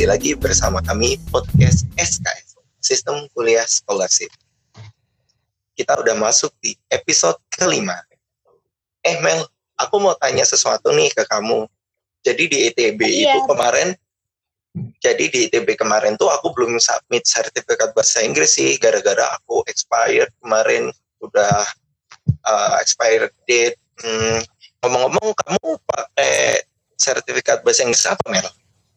kembali lagi bersama kami podcast SKS Sistem Kuliah Scholarship. Kita udah masuk di episode kelima. Eh Mel, aku mau tanya sesuatu nih ke kamu. Jadi di ITB Iya. itu kemarin, jadi di ITB kemarin tuh aku belum submit sertifikat bahasa Inggris sih, gara-gara aku expired kemarin udah uh, expired date. Hmm, ngomong-ngomong, kamu pakai sertifikat bahasa Inggris apa Mel?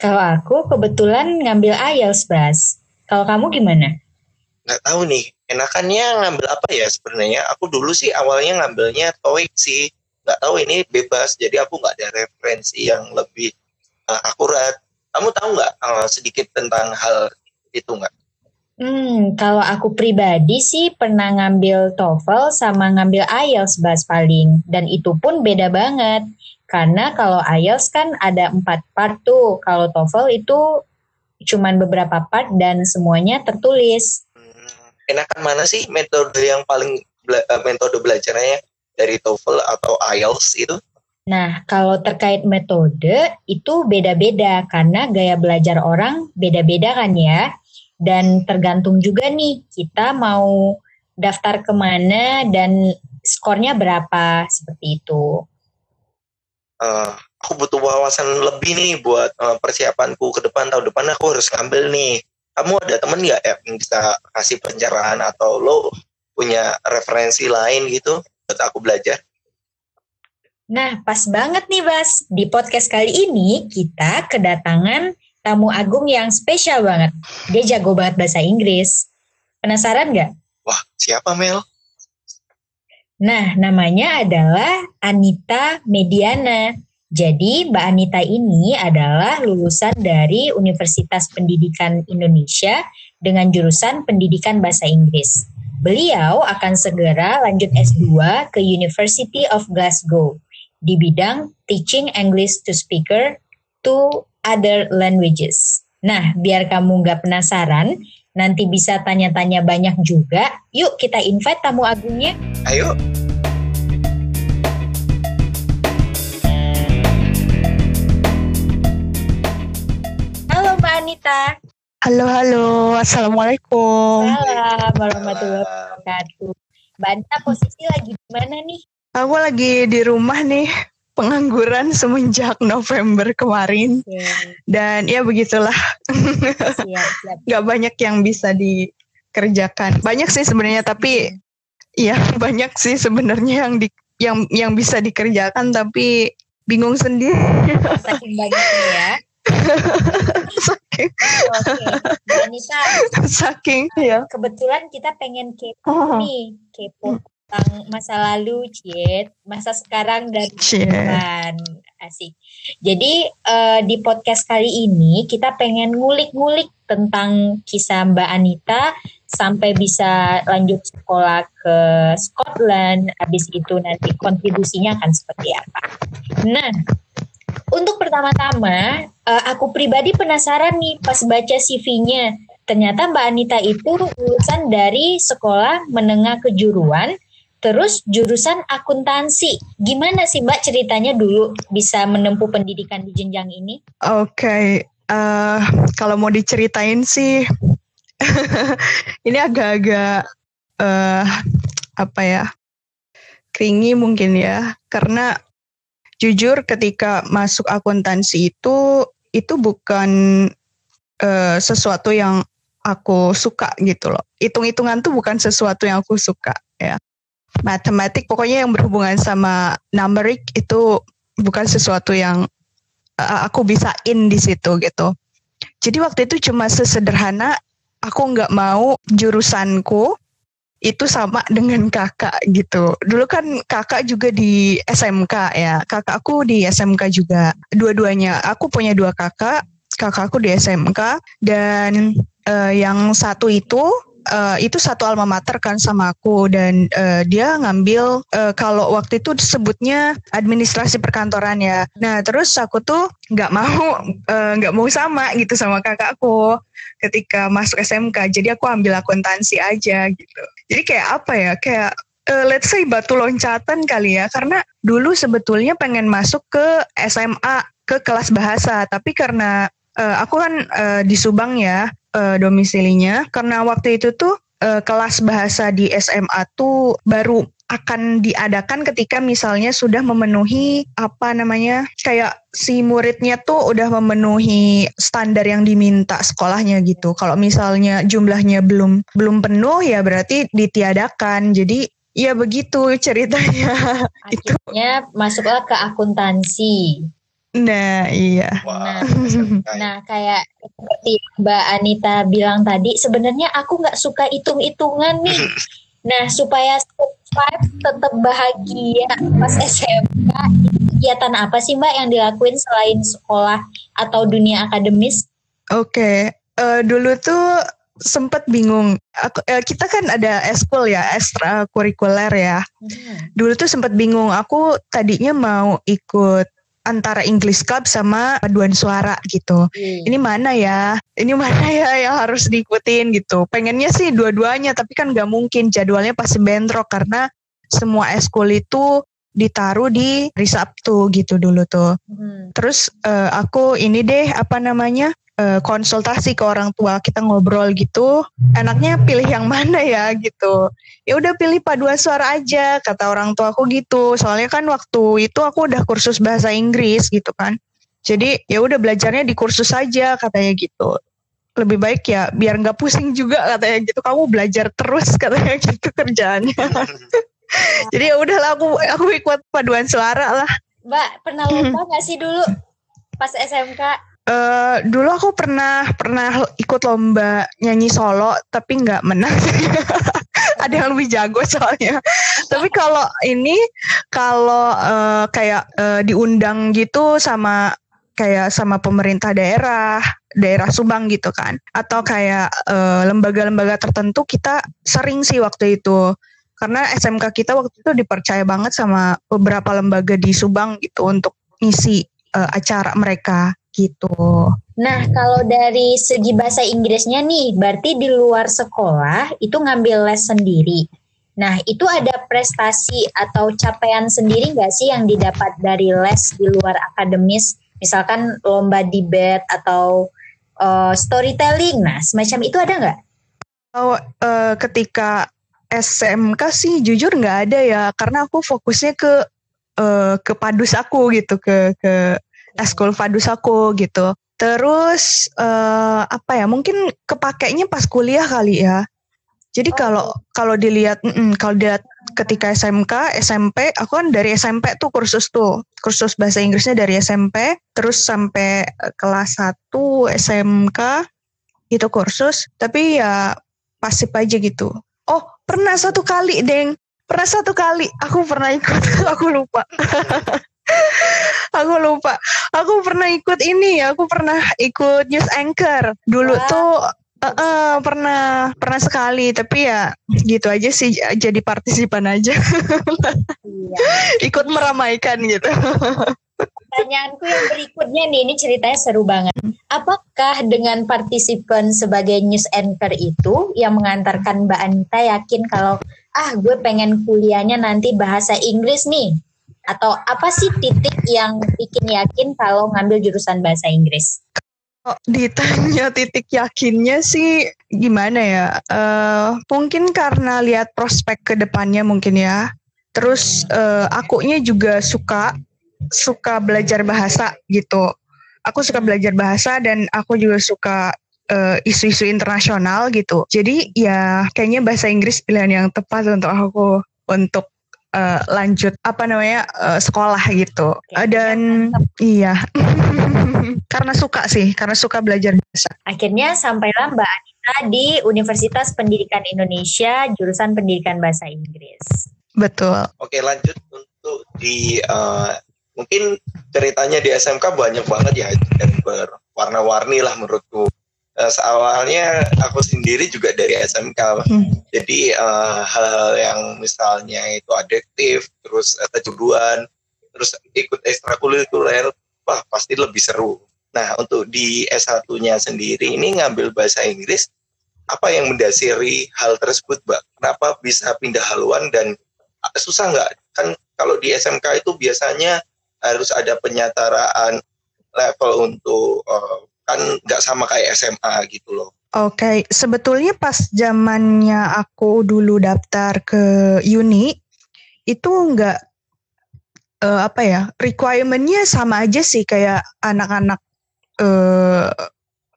Kalau aku kebetulan ngambil IELTS, Bas. Kalau kamu gimana? nggak tahu nih enakannya ngambil apa ya sebenarnya aku dulu sih awalnya ngambilnya TOEIC sih nggak tahu ini bebas jadi aku nggak ada referensi yang lebih uh, akurat kamu tahu nggak uh, sedikit tentang hal itu nggak Hmm, kalau aku pribadi sih pernah ngambil TOEFL sama ngambil IELTS, Bas, paling. Dan itu pun beda banget. Karena kalau IELTS kan ada empat part tuh. Kalau TOEFL itu cuman beberapa part dan semuanya tertulis. Hmm, enakan mana sih metode yang paling bela- uh, metode belajarnya dari TOEFL atau IELTS itu Nah, kalau terkait metode itu beda-beda karena gaya belajar orang beda-beda kan ya. Dan tergantung juga nih kita mau daftar ke mana dan skornya berapa seperti itu. Uh, aku butuh wawasan lebih nih buat uh, persiapanku ke depan tahun depan aku harus ngambil nih. Kamu ada temen nggak ya yang bisa kasih pencerahan atau lo punya referensi lain gitu buat aku belajar? Nah, pas banget nih Bas. Di podcast kali ini kita kedatangan tamu agung yang spesial banget. Dia jago banget bahasa Inggris. Penasaran nggak? Wah, siapa Mel? Nah, namanya adalah Anita Mediana. Jadi, Mbak Anita ini adalah lulusan dari Universitas Pendidikan Indonesia dengan jurusan Pendidikan Bahasa Inggris. Beliau akan segera lanjut S2 ke University of Glasgow di bidang Teaching English to Speaker to Other Languages. Nah, biar kamu nggak penasaran, nanti bisa tanya-tanya banyak juga. Yuk kita invite tamu agungnya. Ayo. Halo Mbak Anita. Halo, halo. Assalamualaikum. Salam warahmatullahi wabarakatuh. Mbak Anita posisi lagi di mana nih? Aku lagi di rumah nih, pengangguran semenjak November kemarin. Dan ya begitulah, Siap, siap. nggak banyak yang bisa dikerjakan. Banyak sih sebenarnya, tapi ya banyak sih sebenarnya yang di yang yang bisa dikerjakan, tapi bingung sendiri. Saking banyaknya ya. Saking, Oke. Mbak Anita, saking ya. kebetulan kita pengen kepo nih. Kepo tentang masa lalu, Ciet. Masa sekarang dan depan. Asik. Jadi eh, di podcast kali ini kita pengen ngulik-ngulik tentang kisah Mbak Anita sampai bisa lanjut sekolah ke Scotland. Habis itu nanti kontribusinya akan seperti apa. Nah, untuk pertama-tama eh, aku pribadi penasaran nih pas baca CV-nya. Ternyata Mbak Anita itu lulusan dari sekolah menengah kejuruan Terus jurusan akuntansi. Gimana sih Mbak ceritanya dulu bisa menempuh pendidikan di jenjang ini? Oke, eh, kalau mau diceritain sih, ini agak-agak eh apa ya, kringi mungkin ya, karena jujur ketika masuk akuntansi itu itu bukan eh, sesuatu yang aku suka gitu loh. Hitung-hitungan tuh bukan sesuatu yang aku suka ya. Matematik pokoknya yang berhubungan sama numerik itu bukan sesuatu yang uh, aku bisa in di situ gitu. Jadi waktu itu cuma sesederhana aku nggak mau jurusanku itu sama dengan kakak gitu. Dulu kan kakak juga di SMK ya. Kakakku di SMK juga. Dua-duanya. Aku punya dua kakak. Kakakku di SMK dan eh, yang satu itu eh, itu satu alma mater kan sama aku dan eh, dia ngambil eh, kalau waktu itu disebutnya administrasi perkantoran ya. Nah terus aku tuh nggak mau nggak mau sama gitu sama kakakku ketika masuk SMK. Jadi aku ambil akuntansi aja gitu. Jadi kayak apa ya kayak eh, let's say batu loncatan kali ya karena dulu sebetulnya pengen masuk ke SMA ke kelas bahasa tapi karena uh, aku kan uh, di Subang ya uh, domisilinya karena waktu itu tuh uh, kelas bahasa di SMA tuh baru akan diadakan ketika misalnya sudah memenuhi apa namanya kayak si muridnya tuh udah memenuhi standar yang diminta sekolahnya gitu. Kalau misalnya jumlahnya belum belum penuh ya berarti ditiadakan. Jadi ya begitu ceritanya. Akhirnya masuklah ke akuntansi. Nah, iya. Nah, nah kayak seperti Mbak Anita bilang tadi, sebenarnya aku nggak suka hitung-hitungan nih. Nah, supaya survive tetap bahagia pas SMK, kegiatan apa sih Mbak yang dilakuin selain sekolah atau dunia akademis? Oke, okay. uh, eh, dulu tuh sempat bingung. Aku, uh, kita kan ada eskul ya, ekstrakurikuler ya. Hmm. Dulu tuh sempat bingung. Aku tadinya mau ikut antara English Club sama paduan suara gitu. Hmm. Ini mana ya? Ini mana ya yang harus diikutin gitu. Pengennya sih dua-duanya tapi kan gak mungkin jadwalnya pasti bentrok karena semua eskul itu ditaruh di hari Sabtu gitu dulu tuh. Hmm. Terus uh, aku ini deh apa namanya uh, konsultasi ke orang tua kita ngobrol gitu enaknya pilih yang mana ya gitu. Ya udah pilih paduan suara aja kata orang tua aku gitu. Soalnya kan waktu itu aku udah kursus bahasa Inggris gitu kan. Jadi ya udah belajarnya di kursus saja katanya gitu. Lebih baik ya biar nggak pusing juga katanya gitu. Kamu belajar terus katanya gitu kerjaannya. Jadi ya udahlah aku aku ikut paduan suara lah. Mbak pernah lupa nggak sih dulu pas SMK Uh, dulu aku pernah pernah ikut lomba nyanyi solo tapi nggak menang. Ada yang lebih jago soalnya. tapi kalau ini kalau uh, kayak uh, diundang gitu sama kayak sama pemerintah daerah, daerah Subang gitu kan. Atau kayak lembaga-lembaga tertentu kita sering sih waktu itu. Karena SMK kita waktu itu dipercaya banget sama beberapa lembaga di Subang gitu untuk ngisi uh, acara mereka gitu. Nah, kalau dari segi bahasa Inggrisnya nih, berarti di luar sekolah itu ngambil les sendiri. Nah, itu ada prestasi atau capaian sendiri nggak sih yang didapat dari les di luar akademis? Misalkan lomba debat atau uh, storytelling. Nah, semacam itu ada nggak? Oh, uh, ketika SMK sih jujur nggak ada ya, karena aku fokusnya ke uh, ke padus aku gitu, ke ke eskul fadus aku gitu. Terus uh, apa ya? Mungkin kepakainya pas kuliah kali ya. Jadi oh. kalau kalau dilihat mm, kalau dilihat ketika SMK, SMP, aku kan dari SMP tuh kursus tuh. Kursus bahasa Inggrisnya dari SMP, terus sampai eh, kelas 1 SMK itu kursus, tapi ya pasif aja gitu. Oh, pernah satu kali, Deng. Pernah satu kali aku pernah ikut, aku lupa. aku lupa. Aku pernah ikut ini, aku pernah ikut news anchor. Dulu wow. tuh uh, uh, pernah pernah sekali, tapi ya gitu aja sih jadi partisipan aja. iya. Ikut meramaikan gitu. Pertanyaanku yang berikutnya nih, ini ceritanya seru banget. Apakah dengan partisipan sebagai news anchor itu yang mengantarkan Mbak Anita yakin kalau ah gue pengen kuliahnya nanti bahasa Inggris nih atau apa sih titik yang bikin yakin kalau ngambil jurusan bahasa Inggris? Oh, ditanya titik yakinnya sih gimana ya? Uh, mungkin karena lihat prospek ke depannya mungkin ya. Terus uh, akunya juga suka suka belajar bahasa gitu. Aku suka belajar bahasa dan aku juga suka uh, isu-isu internasional gitu. Jadi ya kayaknya bahasa Inggris pilihan yang tepat untuk aku untuk uh, lanjut apa namanya uh, sekolah gitu. Oke, dan iya karena suka sih karena suka belajar bahasa akhirnya sampailah Mbak Anita di Universitas Pendidikan Indonesia jurusan Pendidikan Bahasa Inggris. Betul. Oke lanjut untuk di uh, mungkin ceritanya di SMK banyak banget ya dan berwarna-warni lah menurutku uh, awalnya aku sendiri juga dari SMK hmm. jadi uh, hal-hal yang misalnya itu adiktif terus uh, kejuruan terus ikut ekstrakurikuler wah pasti lebih seru. Nah untuk di S1-nya sendiri ini ngambil bahasa Inggris apa yang mendasari hal tersebut mbak? Kenapa bisa pindah haluan dan susah nggak? Kan kalau di SMK itu biasanya harus ada penyataraan level untuk uh, kan nggak sama kayak SMA gitu loh. Oke, okay. sebetulnya pas zamannya aku dulu daftar ke uni itu nggak uh, apa ya requirementnya sama aja sih kayak anak-anak uh,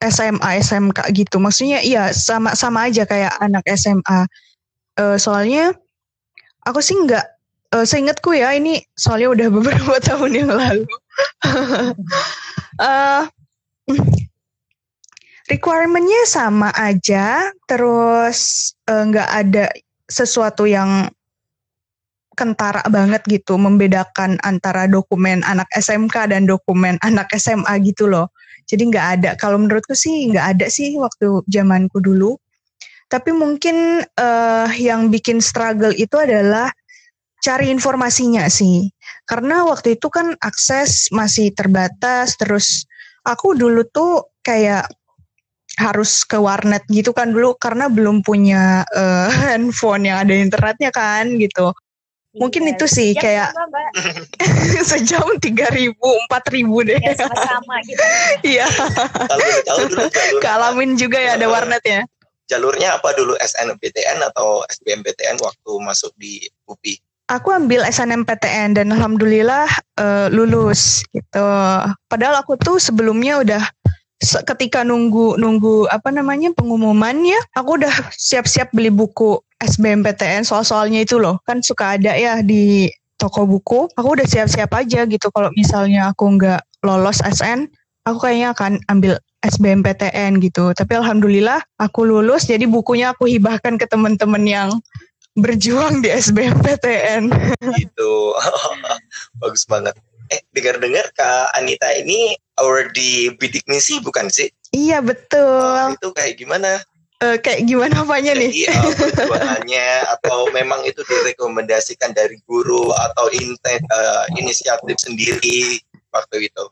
SMA SMK gitu. Maksudnya iya sama sama aja kayak anak SMA. Uh, soalnya aku sih nggak uh, seingatku ya ini soalnya udah beberapa tahun yang lalu. uh, requirementnya sama aja, terus eh, nggak ada sesuatu yang kentara banget gitu membedakan antara dokumen anak SMK dan dokumen anak SMA gitu loh. Jadi nggak ada. Kalau menurutku sih nggak ada sih waktu zamanku dulu. Tapi mungkin uh, yang bikin struggle itu adalah cari informasinya sih. Karena waktu itu kan akses masih terbatas. Terus aku dulu tuh kayak harus ke warnet gitu kan dulu karena belum punya uh, handphone yang ada internetnya kan gitu. Mungkin iya, itu sih kayak sejam tiga ribu empat ribu deh. Ya, sama-sama gitu. Iya. Kalamin juga ya ada warnetnya. Jalurnya apa dulu SNMPTN atau SBMPTN waktu masuk di UPI? Aku ambil SNMPTN dan alhamdulillah uh, lulus gitu. Padahal aku tuh sebelumnya udah ketika nunggu nunggu apa namanya pengumumannya aku udah siap-siap beli buku SBMPTN soal-soalnya itu loh. Kan suka ada ya di toko buku. Aku udah siap-siap aja gitu kalau misalnya aku nggak lolos SN aku kayaknya akan ambil SBMPTN gitu. Tapi alhamdulillah aku lulus jadi bukunya aku hibahkan ke teman-teman yang berjuang di SBMPTN gitu bagus banget eh dengar-dengar Kak Anita ini di bidik misi bukan sih? Iya betul. Oh, itu kayak gimana? Uh, kayak gimana apanya nih? Iya, perjuangannya atau memang itu direkomendasikan dari guru atau inten, uh, inisiatif sendiri waktu itu?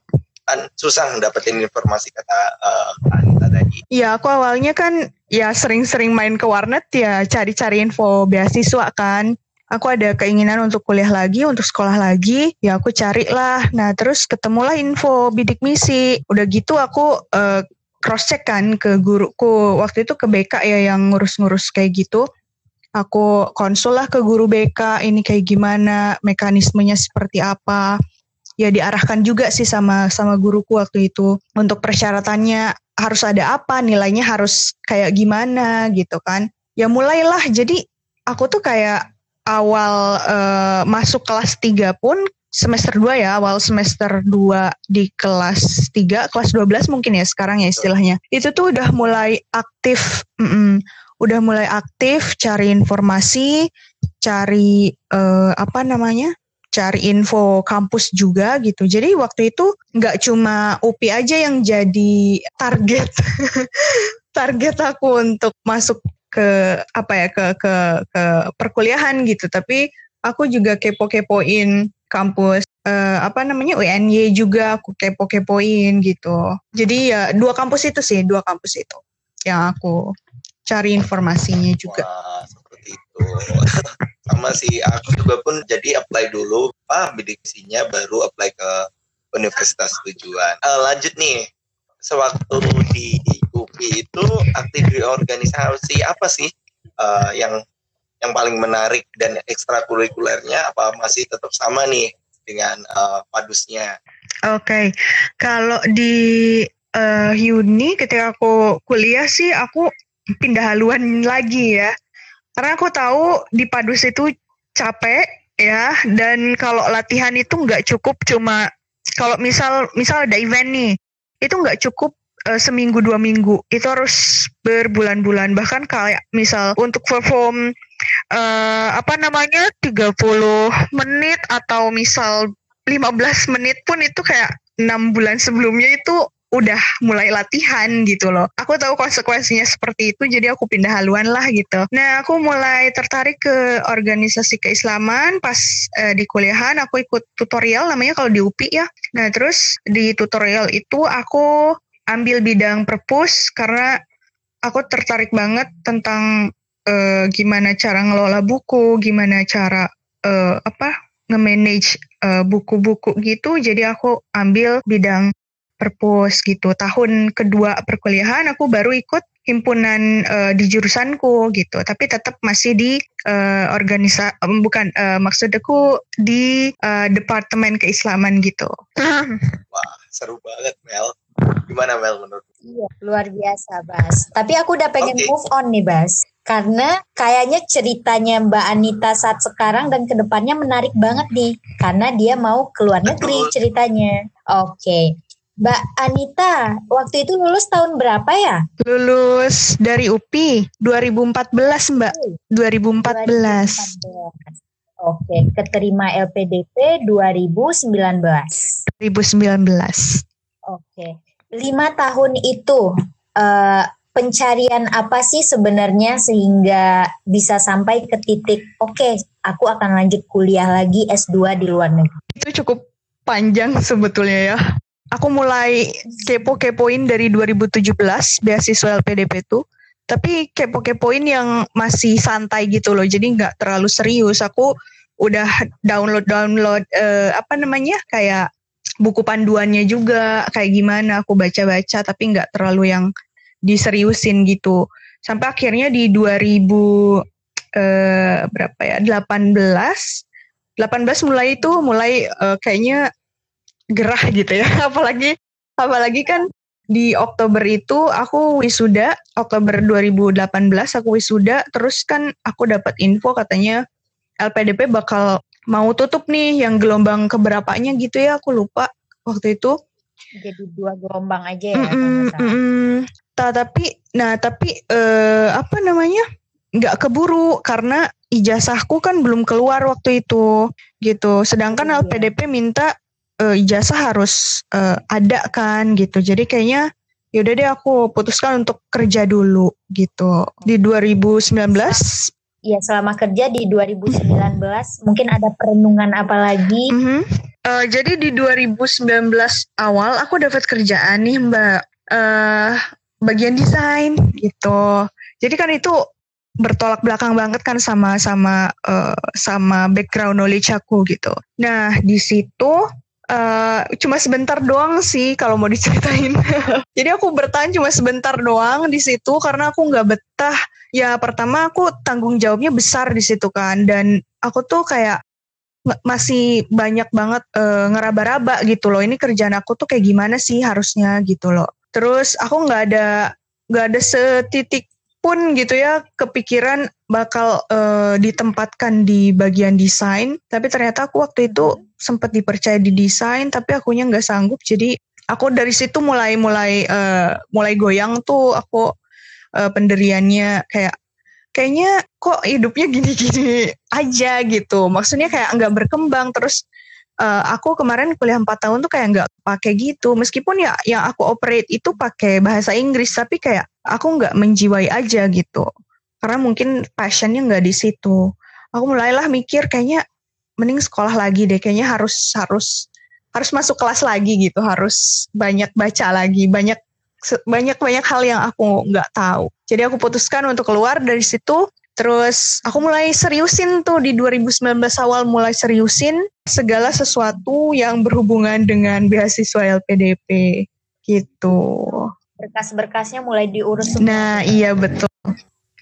Kan susah dapetin informasi kata uh, Anita tadi. Iya, aku awalnya kan ya sering-sering main ke warnet ya cari-cari info beasiswa kan aku ada keinginan untuk kuliah lagi, untuk sekolah lagi, ya aku carilah. Nah, terus ketemulah info bidik misi. Udah gitu aku uh, cross check kan ke guruku. Waktu itu ke BK ya yang ngurus-ngurus kayak gitu. Aku konsul lah ke guru BK ini kayak gimana, mekanismenya seperti apa. Ya diarahkan juga sih sama sama guruku waktu itu untuk persyaratannya harus ada apa, nilainya harus kayak gimana gitu kan. Ya mulailah jadi aku tuh kayak awal uh, masuk kelas 3 pun semester 2 ya, awal semester 2 di kelas 3, kelas 12 mungkin ya sekarang ya istilahnya. Itu tuh udah mulai aktif, mm -mm, udah mulai aktif cari informasi, cari uh, apa namanya? Cari info kampus juga gitu. Jadi waktu itu nggak cuma UPI aja yang jadi target. Target aku untuk masuk ke apa ya ke ke ke perkuliahan gitu. Tapi aku juga kepo-kepoin kampus uh, apa namanya UNY juga aku kepo-kepoin gitu. Jadi ya dua kampus itu sih dua kampus itu yang aku cari informasinya juga. Wah, seperti itu sama sih aku juga pun jadi apply dulu ah bidiksinya baru apply ke universitas tujuan uh, lanjut nih sewaktu di UPI itu aktif di organisasi apa sih uh, yang yang paling menarik dan ekstrakurikulernya apa masih tetap sama nih dengan uh, padusnya? Oke, okay. kalau di uh, uni ketika aku kuliah sih aku pindah haluan lagi ya, karena aku tahu di padus itu capek ya. Dan kalau latihan itu nggak cukup cuma kalau misal misal ada event nih itu nggak cukup uh, seminggu dua minggu. Itu harus berbulan-bulan. Bahkan kayak misal untuk perform uh, apa namanya 30 menit atau misal 15 menit pun itu kayak enam bulan sebelumnya itu udah mulai latihan gitu loh. Aku tahu konsekuensinya seperti itu, jadi aku pindah haluan lah gitu. Nah, aku mulai tertarik ke organisasi keislaman pas uh, di kuliahan. Aku ikut tutorial namanya kalau di UPI ya. Nah, terus di tutorial itu aku ambil bidang perpus karena aku tertarik banget tentang uh, gimana cara ngelola buku, gimana cara uh, apa nge-manage buku-buku gitu. Jadi aku ambil bidang perpus gitu. Tahun kedua perkuliahan aku baru ikut himpunan uh, di jurusanku gitu. Tapi tetap masih di uh, organisa um, bukan uh, maksud aku di uh, departemen keislaman gitu. Wah, seru banget Mel. Gimana Mel menurut? Iya, luar biasa, Bas. Tapi aku udah pengen Okay. move on nih, Bas. Karena kayaknya ceritanya Mbak Anita saat sekarang dan ke depannya menarik banget nih. Karena dia mau ke luar negeri ceritanya. Oke. Mbak Anita, waktu itu lulus tahun berapa ya? Lulus dari UPI 2014 Mbak. 2014. 2014. Oke, keterima LPDP 2019. 2019. Oke, lima tahun itu eh, pencarian apa sih sebenarnya sehingga bisa sampai ke titik oke, aku akan lanjut kuliah lagi S2 di luar negeri. Itu cukup panjang sebetulnya ya. Aku mulai kepo-kepoin dari 2017 beasiswa LPDP itu. Tapi kepo-kepoin yang masih santai gitu loh. Jadi nggak terlalu serius. Aku udah download-download eh, apa namanya kayak buku panduannya juga kayak gimana aku baca-baca tapi nggak terlalu yang diseriusin gitu. Sampai akhirnya di 2000 eh, berapa ya? 18 18 mulai itu mulai eh, kayaknya gerah gitu ya. Apalagi apalagi kan di Oktober itu aku wisuda, Oktober 2018 aku wisuda, terus kan aku dapat info katanya LPDP bakal mau tutup nih yang gelombang keberapanya gitu ya, aku lupa waktu itu. Jadi dua gelombang aja ya. nggak salah. mm-mm. Ta- tapi nah tapi eh, apa namanya nggak keburu karena ijazahku kan belum keluar waktu itu gitu sedangkan Iya. LPDP minta eh, ijazah harus eh, ada kan gitu jadi kayaknya yaudah deh aku putuskan untuk kerja dulu gitu di 2019 Iya, selama kerja di 2019 mungkin ada perenungan apa lagi? Mhm. Eh, jadi di 2019 awal aku dapat kerjaan nih Mbak eh bagian desain gitu. Jadi kan itu bertolak belakang banget kan sama sama eh, sama background knowledge aku gitu. Nah di situ eh cuma sebentar doang sih kalau mau diceritain. Jadi aku bertahan cuma sebentar doang di situ karena aku nggak betah. Ya pertama aku tanggung jawabnya besar di situ kan dan aku tuh kayak masih banyak banget eh, ngeraba-raba gitu loh. Ini kerjaan aku tuh kayak gimana sih harusnya gitu loh. Terus aku nggak ada nggak ada setitik pun gitu ya kepikiran bakal eh, ditempatkan di bagian desain. Tapi ternyata aku waktu itu sempat dipercaya di desain, tapi akunya nggak sanggup. Jadi aku dari situ mulai mulai eh, mulai goyang tuh aku eh, pendiriannya kayak kayaknya kok hidupnya gini-gini aja gitu. Maksudnya kayak nggak berkembang terus eh, aku kemarin kuliah 4 tahun tuh kayak nggak pakai gitu. Meskipun ya yang aku operate itu pakai bahasa Inggris tapi kayak aku nggak menjiwai aja gitu. Karena mungkin passionnya nggak di situ. Aku mulailah mikir kayaknya mending sekolah lagi deh. Kayaknya harus harus harus masuk kelas lagi gitu. Harus banyak baca lagi, banyak banyak banyak hal yang aku nggak tahu. Jadi aku putuskan untuk keluar dari situ. Terus aku mulai seriusin tuh di 2019 awal mulai seriusin segala sesuatu yang berhubungan dengan beasiswa LPDP gitu. Berkas-berkasnya mulai diurus semua. Nah iya betul.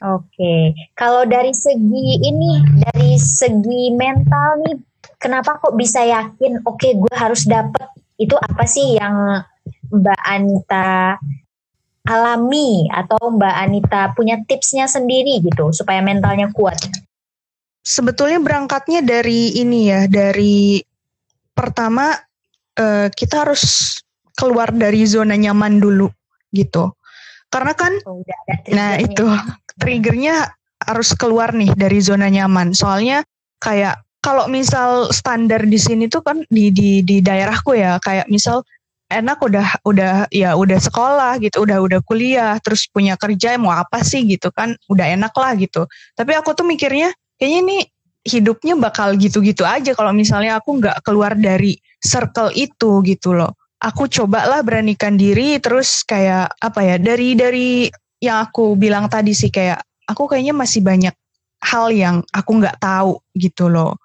Oke, kalau dari segi ini, dari segi mental nih, kenapa kok bisa yakin? Oke, gue harus dapet itu apa sih yang Mbak Anita alami atau Mbak Anita punya tipsnya sendiri gitu supaya mentalnya kuat? Sebetulnya berangkatnya dari ini ya, dari pertama eh, kita harus keluar dari zona nyaman dulu gitu. Karena kan Oh, udah ada Nah triggernya. itu triggernya harus keluar nih dari zona nyaman. Soalnya kayak kalau misal standar di sini tuh kan di di di daerahku ya kayak misal enak udah udah ya udah sekolah gitu, udah udah kuliah, terus punya kerja mau apa sih gitu kan, udah enak lah gitu. Tapi aku tuh mikirnya kayaknya ini hidupnya bakal gitu-gitu aja kalau misalnya aku nggak keluar dari circle itu gitu loh. Aku cobalah beranikan diri terus kayak apa ya dari dari yang aku bilang tadi sih kayak aku kayaknya masih banyak hal yang aku nggak tahu gitu loh.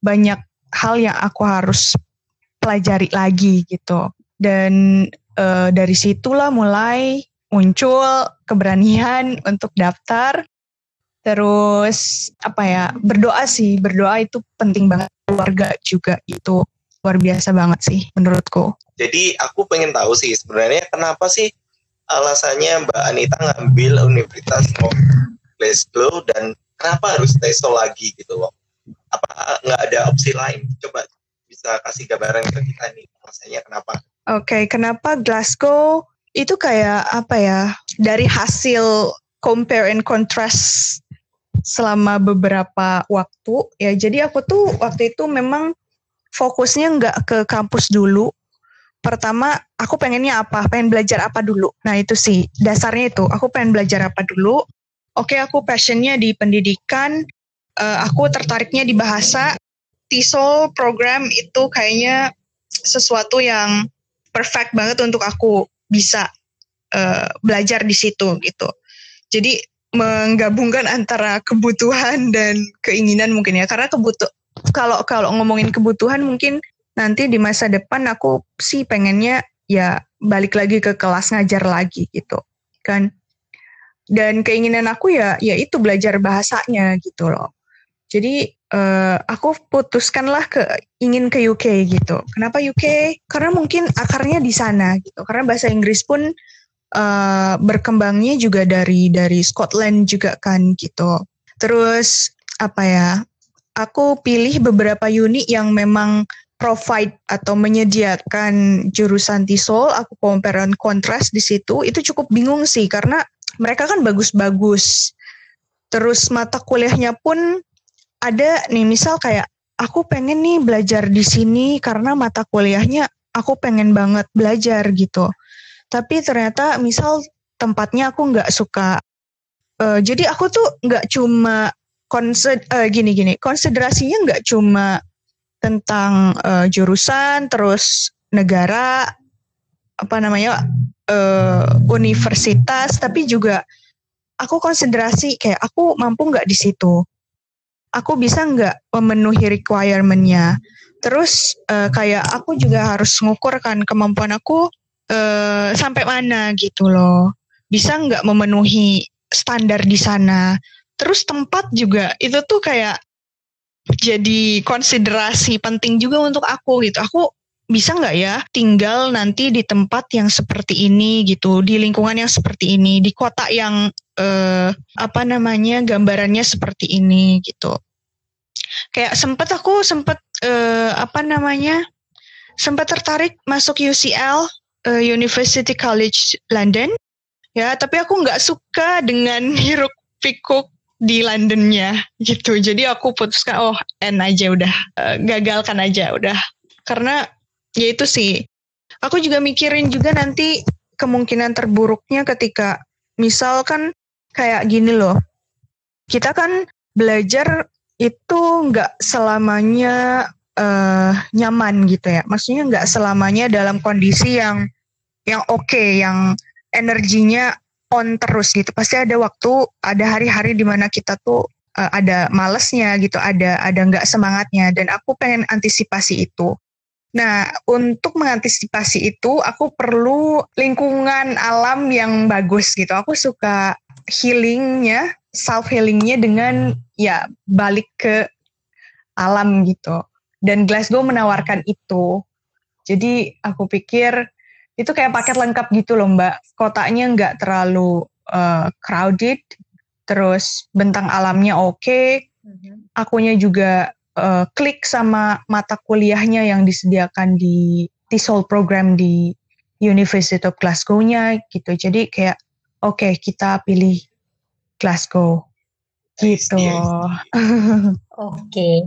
Banyak hal yang aku harus pelajari lagi gitu. Dan uh, dari situlah mulai muncul keberanian untuk daftar. Terus apa ya berdoa sih. Berdoa itu penting banget keluarga juga itu luar biasa banget sih menurutku. Jadi aku pengen tahu sih sebenarnya kenapa sih alasannya Mbak Anita ngambil Universitas Glasgow dan kenapa harus TESOL lagi gitu loh? Apa nggak ada opsi lain? Coba bisa kasih gambaran ke kita nih alasannya kenapa? Oke, okay, kenapa Glasgow itu kayak apa ya? Dari hasil compare and contrast selama beberapa waktu ya. Jadi aku tuh waktu itu memang fokusnya nggak ke kampus dulu. Pertama, aku pengennya apa? Pengen belajar apa dulu? Nah itu sih dasarnya itu. Aku pengen belajar apa dulu? Oke, aku passionnya di pendidikan. Uh, aku tertariknya di bahasa. TESOL program itu kayaknya sesuatu yang perfect banget untuk aku bisa uh, belajar di situ gitu. Jadi menggabungkan antara kebutuhan dan keinginan mungkin ya karena kebutuh kalau kalau ngomongin kebutuhan mungkin nanti di masa depan aku sih pengennya ya balik lagi ke kelas ngajar lagi gitu kan dan keinginan aku ya ya itu belajar bahasanya gitu loh jadi uh, aku putuskanlah ke ingin ke UK gitu kenapa UK karena mungkin akarnya di sana gitu karena bahasa Inggris pun uh, berkembangnya juga dari dari Scotland juga kan gitu. Terus apa ya? Aku pilih beberapa uni yang memang provide atau menyediakan jurusan TESOL, aku compare and contrast di situ, itu cukup bingung sih karena mereka kan bagus-bagus. Terus mata kuliahnya pun ada nih misal kayak aku pengen nih belajar di sini karena mata kuliahnya aku pengen banget belajar gitu. Tapi ternyata misal tempatnya aku nggak suka. Uh, jadi aku tuh nggak cuma konsid uh, gini gini. Konsiderasinya nggak cuma tentang uh, jurusan terus negara apa namanya uh, universitas tapi juga aku konsiderasi kayak aku mampu nggak di situ. Aku bisa nggak memenuhi requirementnya. Terus uh, kayak aku juga harus ngukur kan kemampuan aku uh, sampai mana gitu loh. Bisa nggak memenuhi standar di sana terus tempat juga itu tuh kayak jadi konsiderasi penting juga untuk aku gitu. Aku bisa nggak ya tinggal nanti di tempat yang seperti ini gitu di lingkungan yang seperti ini di kota yang eh, apa namanya gambarannya seperti ini gitu. Kayak sempet aku sempet eh, apa namanya sempat tertarik masuk UCL uh, University College London. Ya tapi aku nggak suka dengan hiruk pikuk di Londonnya gitu. Jadi aku putuskan oh N aja udah uh, gagalkan aja udah. Karena ya itu sih. Aku juga mikirin juga nanti kemungkinan terburuknya ketika misalkan kayak gini loh. Kita kan belajar itu nggak selamanya uh, nyaman gitu ya. Maksudnya nggak selamanya dalam kondisi yang yang oke, okay, yang energinya on terus gitu. Pasti ada waktu, ada hari-hari di mana kita tuh uh, ada malesnya gitu, ada ada nggak semangatnya. Dan aku pengen antisipasi itu. Nah, untuk mengantisipasi itu, aku perlu lingkungan alam yang bagus gitu. Aku suka healingnya, self healingnya dengan ya balik ke alam gitu. Dan Glasgow menawarkan itu. Jadi aku pikir itu kayak paket lengkap gitu loh mbak. Kotanya nggak terlalu uh, crowded terus bentang alamnya oke. Okay, mm-hmm. akunya juga uh, klik sama mata kuliahnya yang disediakan di TESOL program di University of Glasgow-nya gitu. Jadi kayak oke okay, kita pilih Glasgow. Gitu. oke. okay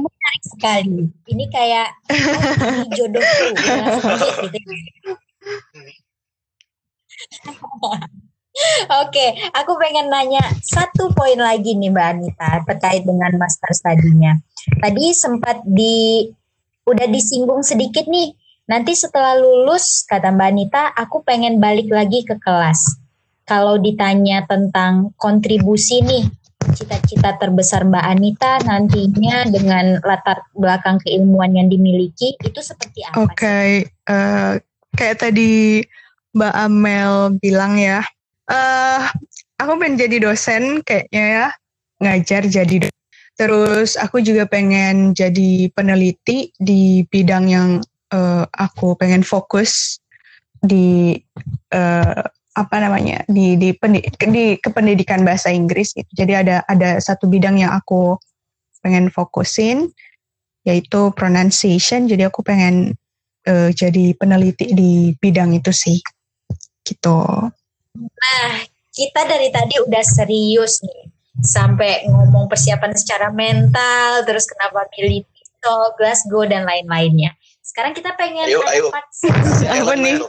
menarik sekali. Ini kayak oh, jodohku gitu. Oke, aku pengen nanya satu poin lagi nih Mbak Anita terkait dengan master studinya. Tadi sempat di udah disinggung sedikit nih. Nanti setelah lulus kata Mbak Anita, aku pengen balik lagi ke kelas. Kalau ditanya tentang kontribusi nih cita-cita terbesar Mbak Anita nantinya dengan latar belakang keilmuan yang dimiliki itu seperti apa? Oke, okay. uh, eh, kayak tadi Mbak Amel bilang ya, uh, aku pengen jadi dosen kayaknya ya, ngajar jadi dosen. Terus aku juga pengen jadi peneliti di bidang yang uh, aku pengen fokus di uh, apa namanya di di, di kependidikan bahasa Inggris gitu. Jadi ada ada satu bidang yang aku pengen fokusin yaitu pronunciation. Jadi aku pengen uh, jadi peneliti di bidang itu sih. Gitu. Nah, kita dari tadi udah serius nih. Sampai ngomong persiapan secara mental, terus kenapa milih Pistol, Glasgow dan lain-lainnya. Sekarang kita pengen ayo, ayo. Apa nih?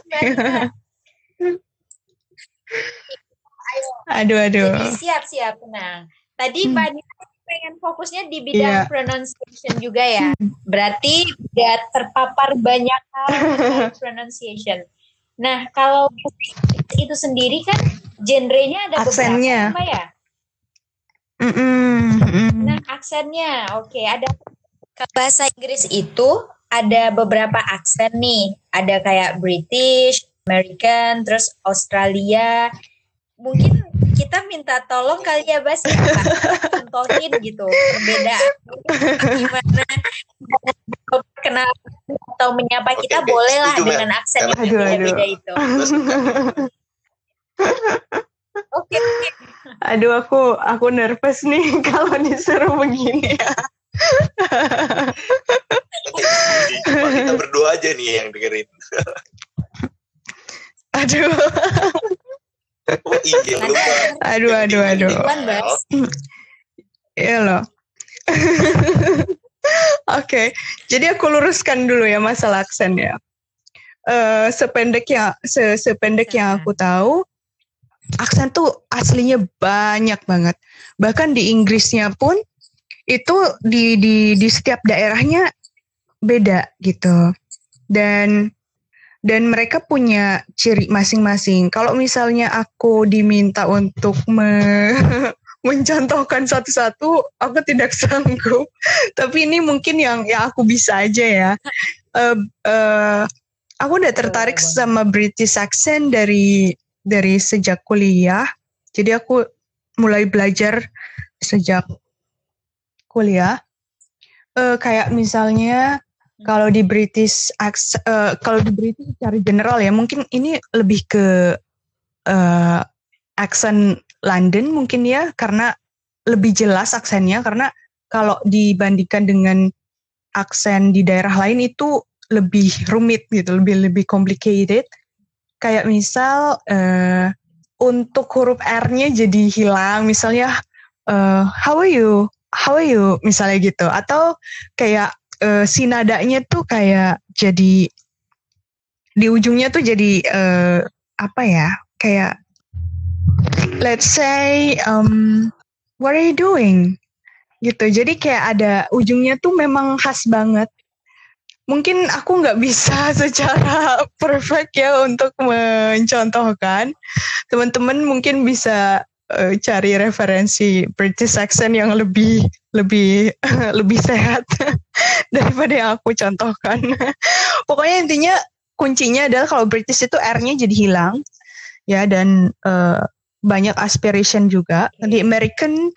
aduh, aduh. Jadi siap-siap, tenang. Tadi hmm. Pak pengen fokusnya di bidang yeah. pronunciation juga ya. Berarti udah terpapar banyak hal pronunciation. Nah, kalau itu sendiri kan genrenya ada aksennya. beberapa ya? Mm -mm. Nah, aksennya oke, okay, ada bahasa Inggris itu ada beberapa aksen nih. Ada kayak British, American, terus Australia. Mungkin kita minta tolong kali ya Bas ya contohin gitu perbedaan gimana kenal atau menyapa kita okay, boleh lah dengan aksen yang berbeda-beda itu. Oke. Okay. Aduh aku aku nervous nih kalau disuruh begini ya. Cuma kita berdua aja nih yang dengerin. Aduh. Oh iya lupa. Aduh aduh aduh. Iya loh. Oke, okay. jadi aku luruskan dulu ya masalah aksen ya. Uh, sependek yang se sependek yang aku tahu, aksen tuh aslinya banyak banget. Bahkan di Inggrisnya pun itu di di di setiap daerahnya beda gitu. Dan dan mereka punya ciri masing-masing. Kalau misalnya aku diminta untuk me mencontohkan satu-satu, aku tidak sanggup. Tapi ini mungkin yang yang aku bisa aja ya. Uh, uh, aku udah tertarik sama British accent dari dari sejak kuliah. Jadi aku mulai belajar sejak kuliah. Uh, kayak misalnya kalau di British uh, kalau di British secara general ya mungkin ini lebih ke uh, aksen London mungkin ya karena lebih jelas aksennya karena kalau dibandingkan dengan aksen di daerah lain itu lebih rumit gitu lebih lebih complicated. Kayak misal uh, untuk huruf R-nya jadi hilang misalnya uh, how are you? How are you? misalnya gitu. Atau kayak uh, si nadanya tuh kayak jadi di ujungnya tuh jadi uh, apa ya kayak let's say um, what are you doing? Gitu. Jadi kayak ada ujungnya tuh memang khas banget. Mungkin aku nggak bisa secara perfect ya untuk mencontohkan. Teman-teman mungkin bisa uh, cari referensi British accent yang lebih lebih lebih sehat daripada yang aku contohkan. Pokoknya intinya kuncinya adalah kalau British itu R-nya jadi hilang ya dan uh, banyak aspiration juga. Di American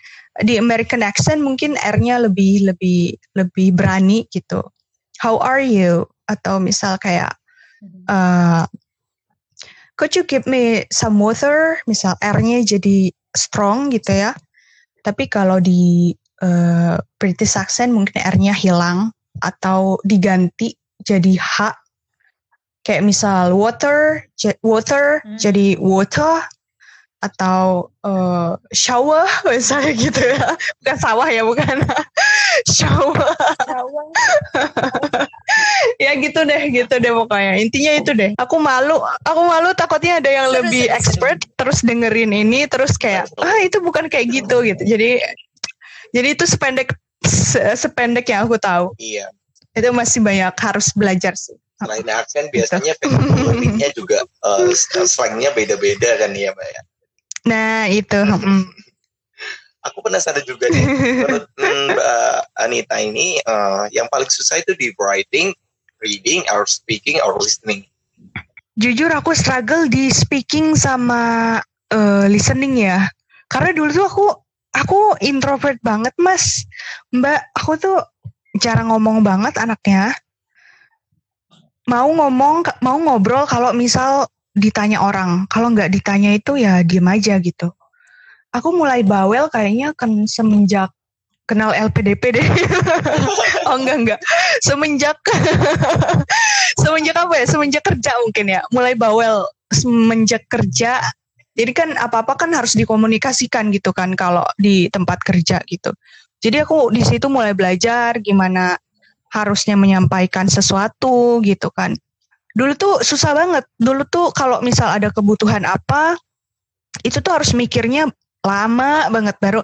di American accent mungkin R-nya lebih lebih lebih berani gitu. How are you? Atau misal kayak uh, could you give me some water? Misal R-nya jadi strong gitu ya. Tapi kalau di uh, British accent mungkin R-nya hilang atau diganti jadi H. Kayak misal water, water hmm. jadi water atau uh, shower misalnya gitu ya bukan sawah ya bukan shower, ya gitu deh gitu deh pokoknya. Intinya itu deh. Aku malu aku malu takutnya ada yang lebih expert terus dengerin ini terus kayak ah itu bukan kayak gitu gitu. Jadi jadi itu sependek sependek yang aku tahu. Iya. Itu masih banyak harus belajar sih. Selain aksen biasanya gitu. juga uh, slangnya beda-beda kan ya mbak ya? Nah itu. Hmm. Aku penasaran juga nih, menurut Mbak Anita ini uh, yang paling susah itu di writing, reading, or speaking, or listening. jujur aku struggle di speaking sama uh, listening ya. Karena dulu tuh aku aku introvert banget mas, mbak. Aku tuh cara ngomong banget anaknya. Mau ngomong, mau ngobrol kalau misal ditanya orang. Kalau nggak ditanya itu ya diem aja gitu. Aku mulai bawel kayaknya kan semenjak kenal LPDP deh. oh enggak enggak. Semenjak semenjak apa ya? Semenjak kerja mungkin ya. Mulai bawel semenjak kerja. Jadi kan apa-apa kan harus dikomunikasikan gitu kan kalau di tempat kerja gitu. Jadi aku di situ mulai belajar gimana harusnya menyampaikan sesuatu gitu kan. Dulu tuh susah banget. Dulu tuh kalau misal ada kebutuhan apa, itu tuh harus mikirnya lama banget baru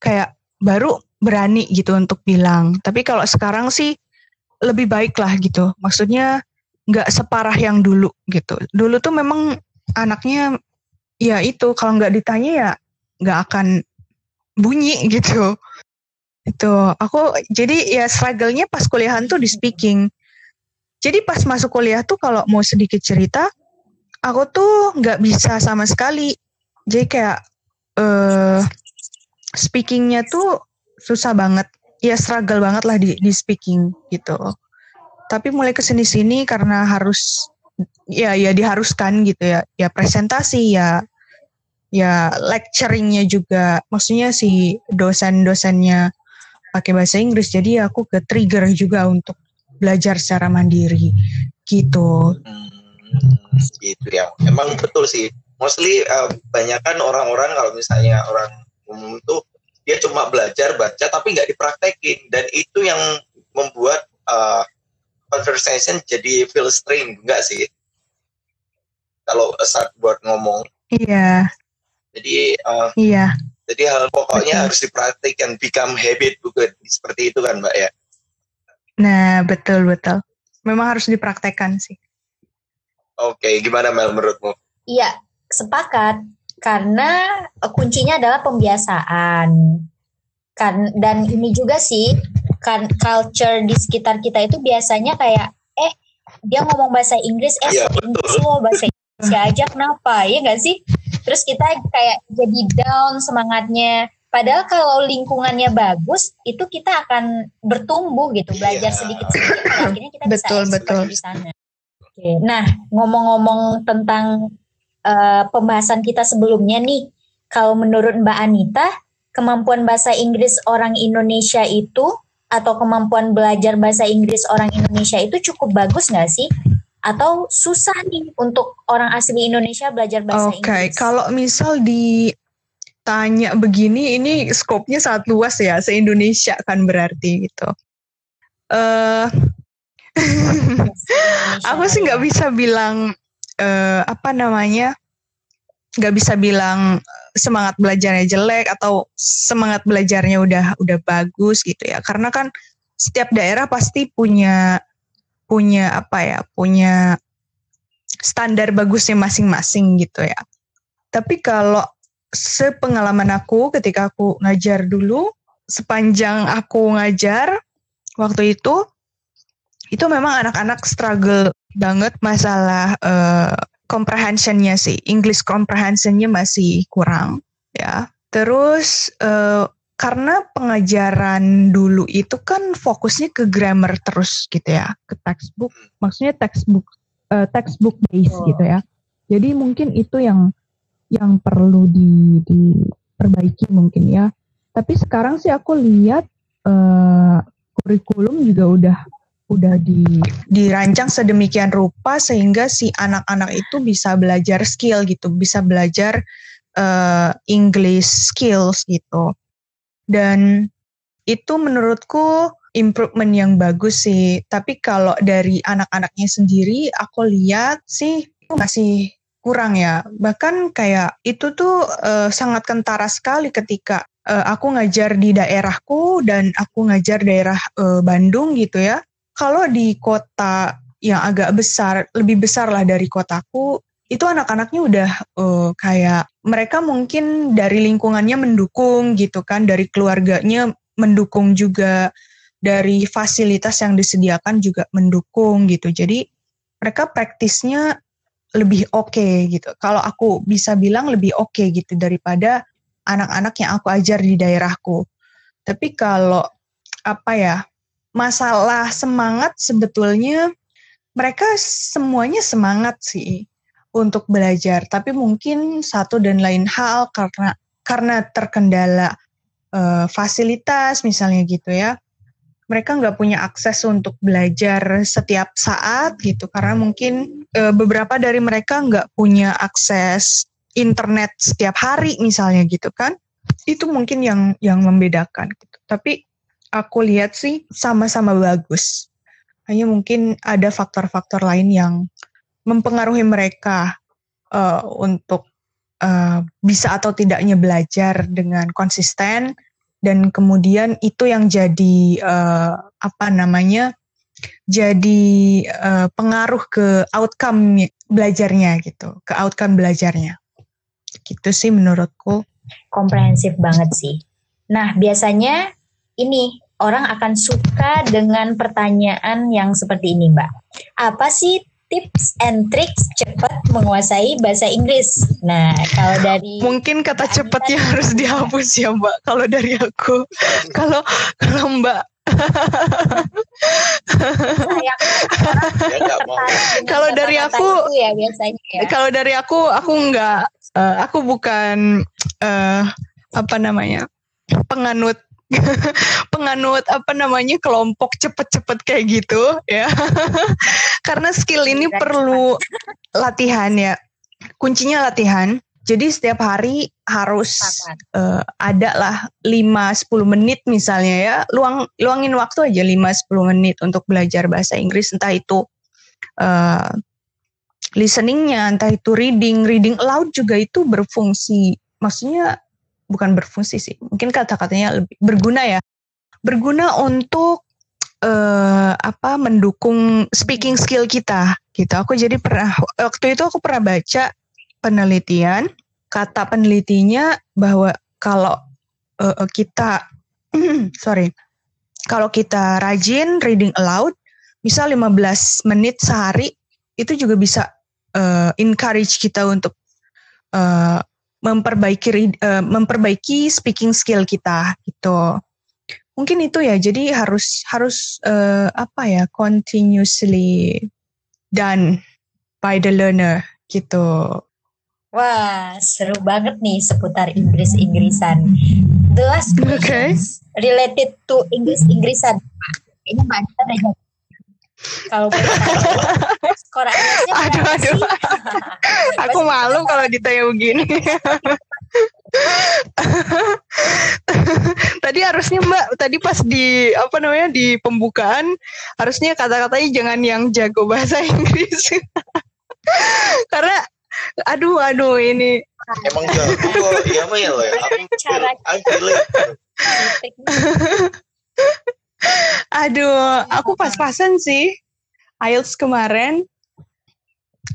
kayak baru berani gitu untuk bilang. Tapi kalau sekarang sih lebih baik lah gitu. Maksudnya nggak separah yang dulu gitu. Dulu tuh memang anaknya ya itu kalau nggak ditanya ya nggak akan bunyi gitu. Itu aku jadi ya struggle-nya pas kuliahan tuh di speaking. Jadi pas masuk kuliah tuh kalau mau sedikit cerita, aku tuh nggak bisa sama sekali. Jadi kayak uh, speakingnya tuh susah banget. Ya struggle banget lah di, di speaking gitu. Tapi mulai ke sini sini karena harus ya ya diharuskan gitu ya. Ya presentasi ya ya lecturingnya juga. Maksudnya si dosen-dosennya pakai bahasa Inggris jadi aku ke trigger juga untuk belajar secara mandiri gitu. Hmm, gitu ya. Emang betul sih mostly uh, banyak kan orang-orang kalau misalnya orang umum tuh dia cuma belajar baca tapi nggak dipraktekin. Dan itu yang membuat uh, conversation jadi feel strain enggak sih? Kalau saat buat ngomong. Iya. Jadi uh, iya. jadi hal pokoknya betul. harus dipraktikkan become habit bukan seperti itu kan mbak ya? Nah betul betul. Memang harus dipraktekkan sih. Oke gimana Mel menurutmu? Iya sepakat karena eh, kuncinya adalah pembiasaan. Kan dan ini juga sih kan culture di sekitar kita itu biasanya kayak eh dia ngomong bahasa Inggris eh ya, semua bahasa Inggris aja kenapa? Ya nggak sih? Terus kita kayak jadi down semangatnya. Padahal kalau lingkungannya bagus itu kita akan bertumbuh gitu belajar ya. sedikit sedikit akhirnya kita betul, bisa betul. di sana. Oke, nah ngomong-ngomong tentang uh, pembahasan kita sebelumnya nih, kalau menurut Mbak Anita, kemampuan bahasa Inggris orang Indonesia itu atau kemampuan belajar bahasa Inggris orang Indonesia itu cukup bagus nggak sih? Atau susah nih untuk orang asli Indonesia belajar bahasa okay. Inggris? Oke, kalau misal ditanya begini, ini skopnya sangat luas ya, se-Indonesia kan berarti gitu. Uh, aku sih nggak bisa bilang uh, apa namanya nggak bisa bilang semangat belajarnya jelek atau semangat belajarnya udah udah bagus gitu ya. Karena kan setiap daerah pasti punya punya apa ya punya standar bagusnya masing-masing gitu ya. Tapi kalau sepengalaman aku ketika aku ngajar dulu sepanjang aku ngajar waktu itu itu memang anak-anak struggle banget masalah uh, comprehensionnya sih. English comprehensionnya masih kurang ya. Terus uh, karena pengajaran dulu itu kan fokusnya ke grammar terus gitu ya ke textbook. Maksudnya textbook uh, textbook base oh. gitu ya. Jadi mungkin itu yang yang perlu di diperbaiki mungkin ya. Tapi sekarang sih aku lihat uh, kurikulum juga udah udah di, dirancang sedemikian rupa sehingga si anak-anak itu bisa belajar skill gitu, bisa belajar uh, English skills gitu. Dan itu menurutku improvement yang bagus sih. Tapi kalau dari anak-anaknya sendiri aku lihat sih masih kurang ya. Bahkan kayak itu tuh uh, sangat kentara sekali ketika uh, aku ngajar di daerahku dan aku ngajar daerah uh, Bandung gitu ya kalau di kota yang agak besar, lebih besar lah dari kotaku, itu anak-anaknya udah uh, kayak mereka mungkin dari lingkungannya mendukung gitu kan, dari keluarganya mendukung juga, dari fasilitas yang disediakan juga mendukung gitu. Jadi mereka praktisnya lebih oke okay, gitu. Kalau aku bisa bilang lebih oke okay, gitu daripada anak-anak yang aku ajar di daerahku. Tapi kalau apa ya masalah semangat sebetulnya mereka semuanya semangat sih untuk belajar, tapi mungkin satu dan lain hal karena karena terkendala uh, fasilitas misalnya gitu ya. Mereka nggak punya akses untuk belajar setiap saat gitu karena mungkin e, beberapa dari mereka nggak punya akses internet setiap hari misalnya gitu kan. Itu mungkin yang yang membedakan gitu. Tapi aku lihat sih sama-sama bagus. Hanya mungkin ada faktor-faktor lain yang mempengaruhi mereka uh, untuk uh, bisa atau tidaknya belajar dengan konsisten dan kemudian itu yang jadi uh, apa namanya jadi uh, pengaruh ke outcome belajarnya gitu ke outcome belajarnya. Gitu sih menurutku. Komprehensif banget sih. Nah biasanya ini orang akan suka dengan pertanyaan yang seperti ini mbak apa sih tips and tricks cepat menguasai bahasa Inggris. Nah, kalau dari mungkin kata cepatnya harus dihapus ya, Mbak. Kalau dari aku, kalau kalau Mbak kalau dari aku ya biasanya ya. Kalau dari aku aku enggak uh, aku bukan uh, apa namanya? penganut penganut apa namanya kelompok cepet-cepet kayak gitu ya. Karena skill ini perlu latihan ya. Kuncinya latihan. Jadi setiap hari harus uh, ada lah 5-10 menit misalnya ya. Luang luangin waktu aja 5-10 menit untuk belajar bahasa Inggris. Entah itu uh, listeningnya entah itu reading. Reading aloud juga itu berfungsi. Maksudnya bukan berfungsi sih. Mungkin kata-katanya lebih berguna ya. Berguna untuk uh, apa mendukung speaking skill kita gitu. Aku jadi pernah waktu itu aku pernah baca penelitian kata penelitinya bahwa kalau uh, kita sorry kalau kita rajin reading aloud misal 15 menit sehari itu juga bisa uh, encourage kita untuk uh, memperbaiki uh, memperbaiki speaking skill kita gitu mungkin itu ya jadi harus harus uh, apa ya continuously done by the learner gitu Wah, seru banget nih seputar Inggris-Inggrisan. The last okay. related to Inggris-Inggrisan. Ini Mbak Anita udah kalau skor aduh aduh. aku malu kalau ditanya begini. Tadi harusnya mbak tadi pas di apa namanya di pembukaan harusnya kata-katanya jangan yang jago bahasa Inggris. Karena aduh aduh ini. Emang jago iya ya lo ya. Aku Aduh, aku pas-pasan sih. IELTS kemarin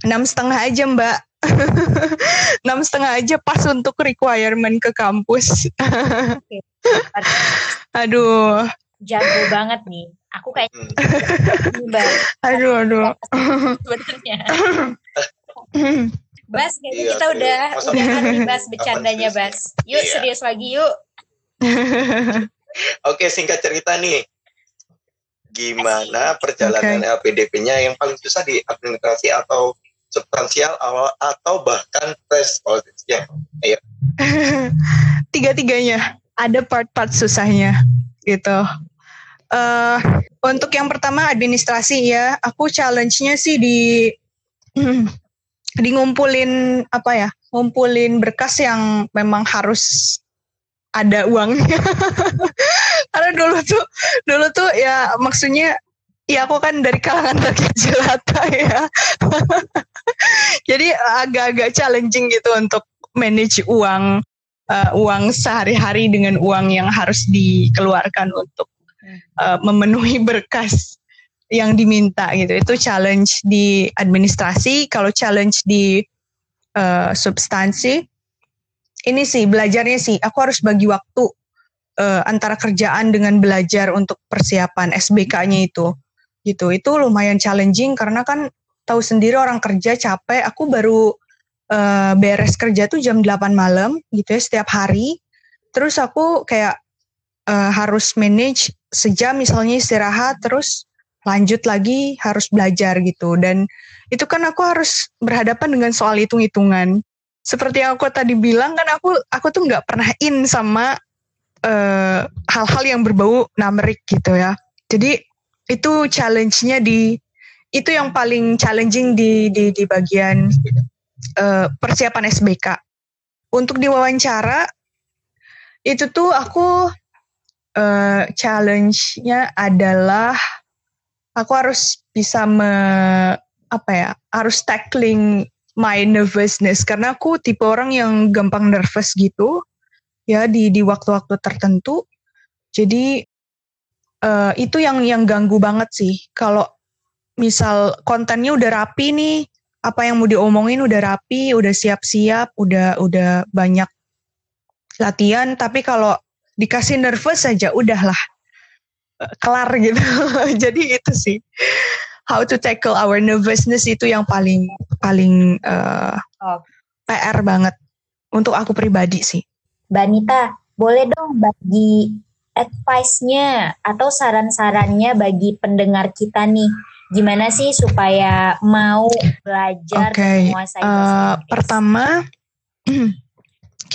enam setengah aja mbak. enam setengah aja pas untuk requirement ke kampus. aduh. Jago banget nih. Aku kayak aduh aduh. Sebenarnya. Bas, kayaknya iya, kita udah udah nih Bas bercandanya Bas. Yuk iya. serius lagi yuk. Oke, singkat cerita nih gimana perjalanan okay. LPDP-nya yang paling susah di administrasi atau substansial atau bahkan tes politiknya? Ayo. Tiga-tiganya ada part-part susahnya gitu. Uh, untuk yang pertama administrasi ya, aku challenge-nya sih di di ngumpulin apa ya, ngumpulin berkas yang memang harus ada uangnya karena dulu tuh dulu tuh ya maksudnya ya aku kan dari kalangan rakyat jelata ya. Jadi agak-agak challenging gitu untuk manage uang uh, uang sehari-hari dengan uang yang harus dikeluarkan untuk uh, memenuhi berkas yang diminta gitu. Itu challenge di administrasi. Kalau challenge di uh, substansi ini sih belajarnya sih aku harus bagi waktu uh, antara kerjaan dengan belajar untuk persiapan SBK-nya itu gitu itu lumayan challenging karena kan tahu sendiri orang kerja capek. Aku baru uh, beres kerja tuh jam 8 malam gitu ya setiap hari. Terus aku kayak uh, harus manage sejam misalnya istirahat terus lanjut lagi harus belajar gitu dan itu kan aku harus berhadapan dengan soal hitung-hitungan seperti yang aku tadi bilang kan aku aku tuh nggak pernah in sama eh, hal-hal yang berbau numerik gitu ya. Jadi itu challenge-nya di itu yang paling challenging di di, di bagian uh, persiapan SBK untuk diwawancara itu tuh aku uh, challenge-nya adalah aku harus bisa me apa ya harus tackling my nervousness. Karena aku tipe orang yang gampang nervous gitu ya di di waktu-waktu tertentu jadi uh, itu yang yang ganggu banget sih kalau misal kontennya udah rapi nih apa yang mau diomongin udah rapi udah siap-siap udah udah banyak latihan tapi kalau dikasih nervous saja udahlah kelar gitu. Jadi itu sih how to tackle our nervousness itu yang paling paling uh, oh. PR banget untuk aku pribadi sih. Mbak Nita, boleh dong bagi advice-nya atau saran-sarannya bagi pendengar kita nih. Gimana sih supaya mau belajar okay. menguasai uh, Pertama,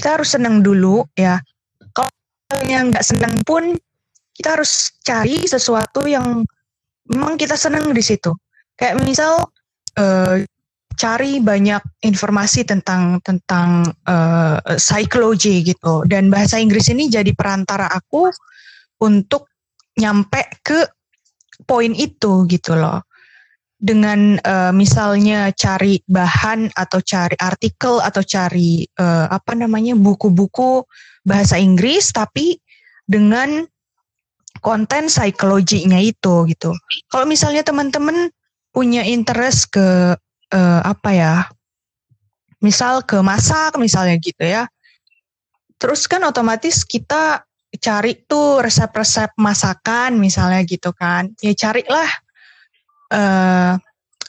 kita harus senang dulu ya. Kalau yang nggak senang pun kita harus cari sesuatu yang memang kita senang di situ. Kayak misal uh, cari banyak informasi tentang tentang uh, psikologi gitu dan bahasa Inggris ini jadi perantara aku untuk nyampe ke poin itu gitu loh dengan uh, misalnya cari bahan atau cari artikel atau cari uh, apa namanya buku-buku bahasa Inggris tapi dengan konten psikologinya itu gitu. Kalau misalnya teman-teman punya interest ke uh, apa ya, misal ke masak misalnya gitu ya, terus kan otomatis kita cari tuh resep-resep masakan misalnya gitu kan, ya carilah uh,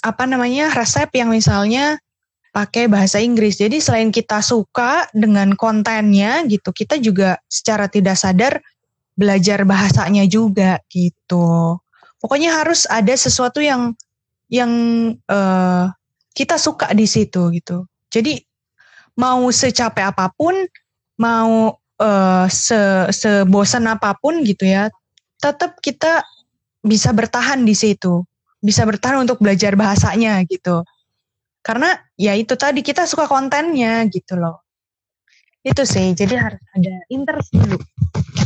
apa namanya resep yang misalnya pakai bahasa Inggris. Jadi selain kita suka dengan kontennya gitu, kita juga secara tidak sadar belajar bahasanya juga gitu. Pokoknya harus ada sesuatu yang yang uh, kita suka di situ gitu. Jadi mau secapek apa pun, mau uh, se sebosan apa pun gitu ya, tetap kita bisa bertahan di situ, bisa bertahan untuk belajar bahasanya gitu. Karena ya itu tadi kita suka kontennya gitu loh. Itu sih, jadi harus ada interest dulu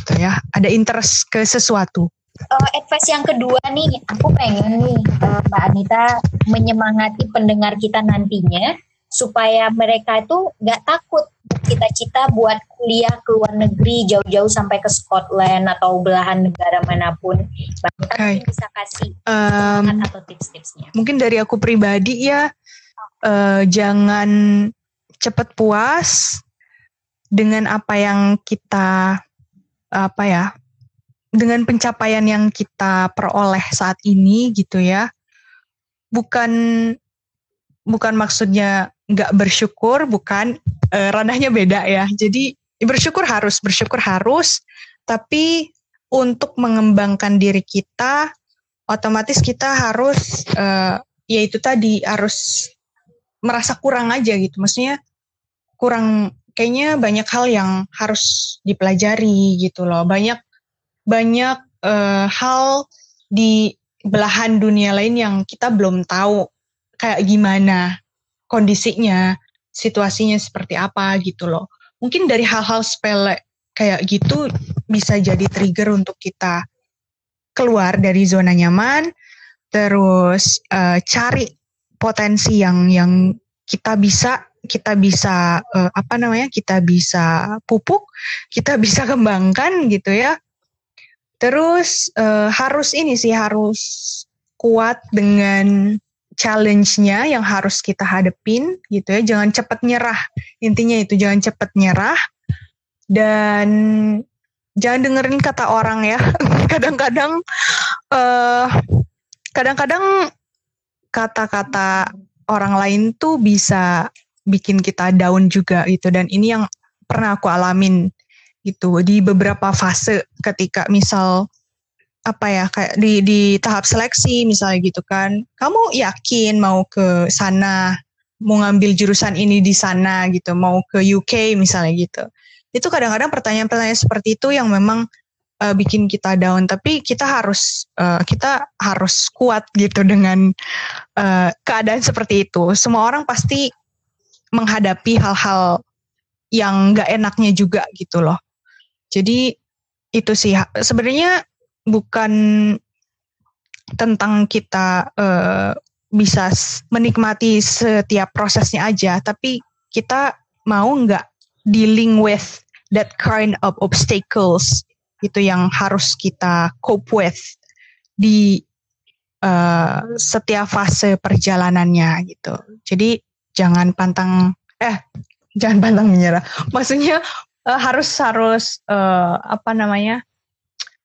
gitu ya ada interest ke sesuatu uh, advice yang kedua nih aku pengen nih uh, Mbak Anita menyemangati pendengar kita nantinya supaya mereka itu nggak takut cita-cita buat kuliah ke luar negeri jauh-jauh sampai ke Scotland atau belahan negara mana pun. Mbak Anita okay. bisa kasih um, atau tips-tipsnya. Mungkin dari aku pribadi ya uh, jangan cepat puas dengan apa yang kita apa ya dengan pencapaian yang kita peroleh saat ini gitu ya bukan bukan maksudnya nggak bersyukur bukan e, ranahnya beda ya jadi bersyukur harus bersyukur harus tapi untuk mengembangkan diri kita otomatis kita harus e, ya itu tadi harus merasa kurang aja gitu maksudnya kurang kayaknya banyak hal yang harus dipelajari gitu loh. Banyak banyak uh, hal di belahan dunia lain yang kita belum tahu kayak gimana kondisinya, situasinya seperti apa gitu loh. Mungkin dari hal-hal sepele kayak gitu bisa jadi trigger untuk kita keluar dari zona nyaman, terus uh, cari potensi yang yang kita bisa kita bisa uh, apa namanya kita bisa pupuk kita bisa kembangkan gitu ya terus uh, harus ini sih harus kuat dengan challenge-nya yang harus kita hadepin gitu ya. Jangan cepat nyerah. Intinya itu jangan cepat nyerah. Dan jangan dengerin kata orang ya. Kadang-kadang uh, kadang-kadang kata-kata orang lain tuh bisa bikin kita down juga gitu. Dan ini yang pernah aku alamin gitu di beberapa fase ketika misal apa ya kayak di di tahap seleksi misalnya gitu kan. Kamu yakin mau ke sana mau ngambil jurusan ini di sana gitu mau ke UK misalnya gitu. Itu kadang-kadang pertanyaan-pertanyaan seperti itu yang memang uh, bikin kita down. Tapi kita harus uh, kita harus kuat gitu dengan uh, keadaan seperti itu. Semua orang pasti menghadapi hal-hal yang nggak enaknya juga gitu loh jadi itu sih sebenarnya bukan tentang kita uh, bisa menikmati setiap prosesnya aja, tapi kita mau nggak dealing with that kind of obstacles itu yang harus kita cope with di uh, setiap fase perjalanannya gitu. Jadi jangan pantang eh jangan pantang menyerah. Maksudnya uh, harus harus uh, apa namanya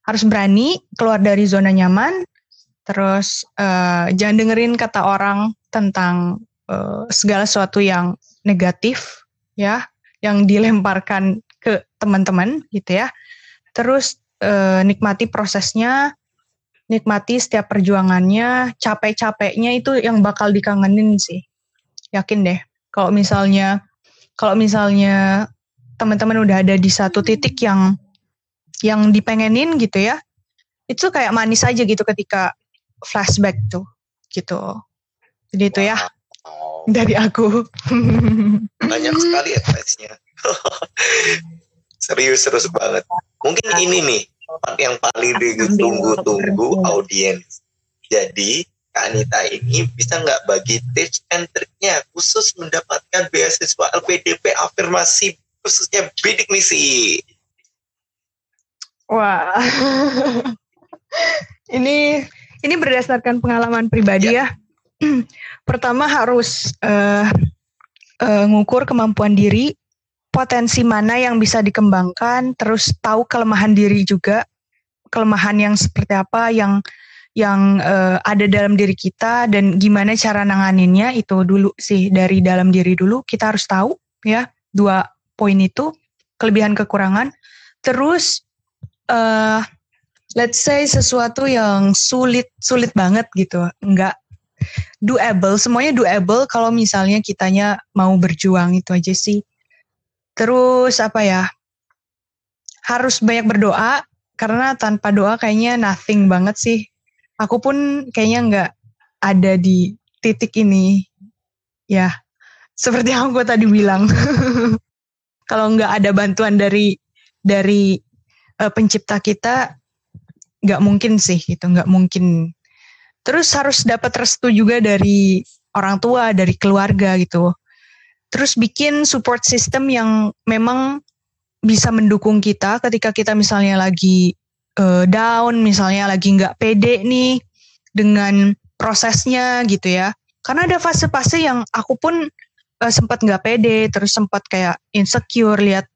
harus berani keluar dari zona nyaman terus uh, jangan dengerin kata orang tentang uh, segala sesuatu yang negatif ya yang dilemparkan ke teman-teman gitu ya. Terus uh, nikmati prosesnya nikmati setiap perjuangannya capek-capeknya itu yang bakal dikangenin sih. Yakin deh kalau misalnya kalau misalnya teman-teman udah ada di satu titik yang yang dipengenin gitu ya itu kayak manis aja gitu ketika flashback tuh gitu. Jadi itu ya wow. dari aku. Banyak sekali advice-nya. Serius serius banget. Mungkin ini nih yang paling ditunggu-tunggu audiens. Jadi Kak Anita ini bisa nggak bagi tips and triknya khusus mendapatkan beasiswa LPDP afirmasi khususnya bidik misi Wah. ini ini berdasarkan pengalaman pribadi ya. ya. Pertama harus uh, uh, ngukur kemampuan diri, potensi mana yang bisa dikembangkan, terus tahu kelemahan diri juga, kelemahan yang seperti apa yang yang uh, ada dalam diri kita dan gimana cara nanganinnya itu dulu sih dari dalam diri dulu kita harus tahu ya dua poin itu kelebihan kekurangan. Terus uh, let's say sesuatu yang sulit sulit banget gitu. Nggak doable semuanya doable kalau misalnya kitanya mau berjuang itu aja sih. Terus apa ya harus banyak berdoa karena tanpa doa kayaknya nothing banget sih. Aku pun kayaknya nggak ada di titik ini. Ya seperti yang aku tadi bilang kalau nggak ada bantuan dari dari uh, pencipta kita nggak mungkin sih gitu nggak mungkin. Terus harus dapat restu juga dari orang tua dari keluarga gitu. Terus bikin support system yang memang bisa mendukung kita ketika kita misalnya lagi uh, down misalnya lagi nggak pede nih dengan prosesnya gitu ya. Karena ada fase-fase yang aku pun uh, sempat nggak pede terus sempat kayak insecure lihat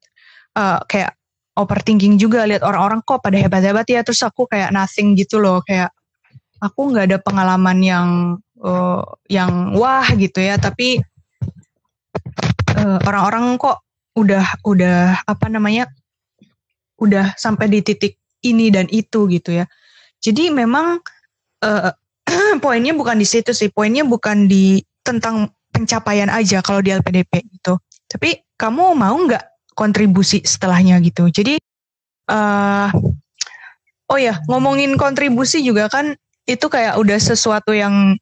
uh, kayak overthinking juga lihat orang-orang kok pada hebat-hebat ya terus aku kayak nothing gitu loh kayak aku nggak ada pengalaman yang uh, yang wah gitu ya tapi uh, orang-orang kok udah udah apa namanya udah sampai di titik ini dan itu gitu ya. Jadi memang uh, poinnya bukan di situ sih poinnya bukan di tentang pencapaian aja kalau di LPDP gitu tapi kamu mau nggak kontribusi setelahnya gitu. Jadi uh, oh ya ngomongin kontribusi juga kan itu kayak udah sesuatu yang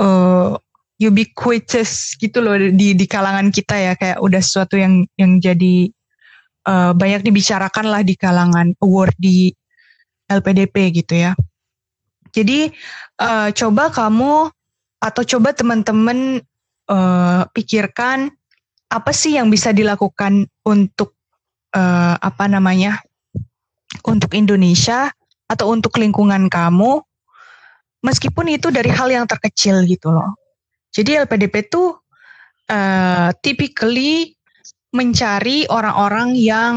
uh, ubiquitous gitu loh di di kalangan kita ya kayak udah sesuatu yang yang jadi uh, banyak dibicarakan lah di kalangan award di LPDP gitu ya. Jadi uh, coba kamu atau coba teman-teman uh, pikirkan apa sih yang bisa dilakukan untuk uh, apa namanya untuk Indonesia atau untuk lingkungan kamu meskipun itu dari hal yang terkecil gitu loh. Jadi LPDP itu uh, typically mencari orang-orang yang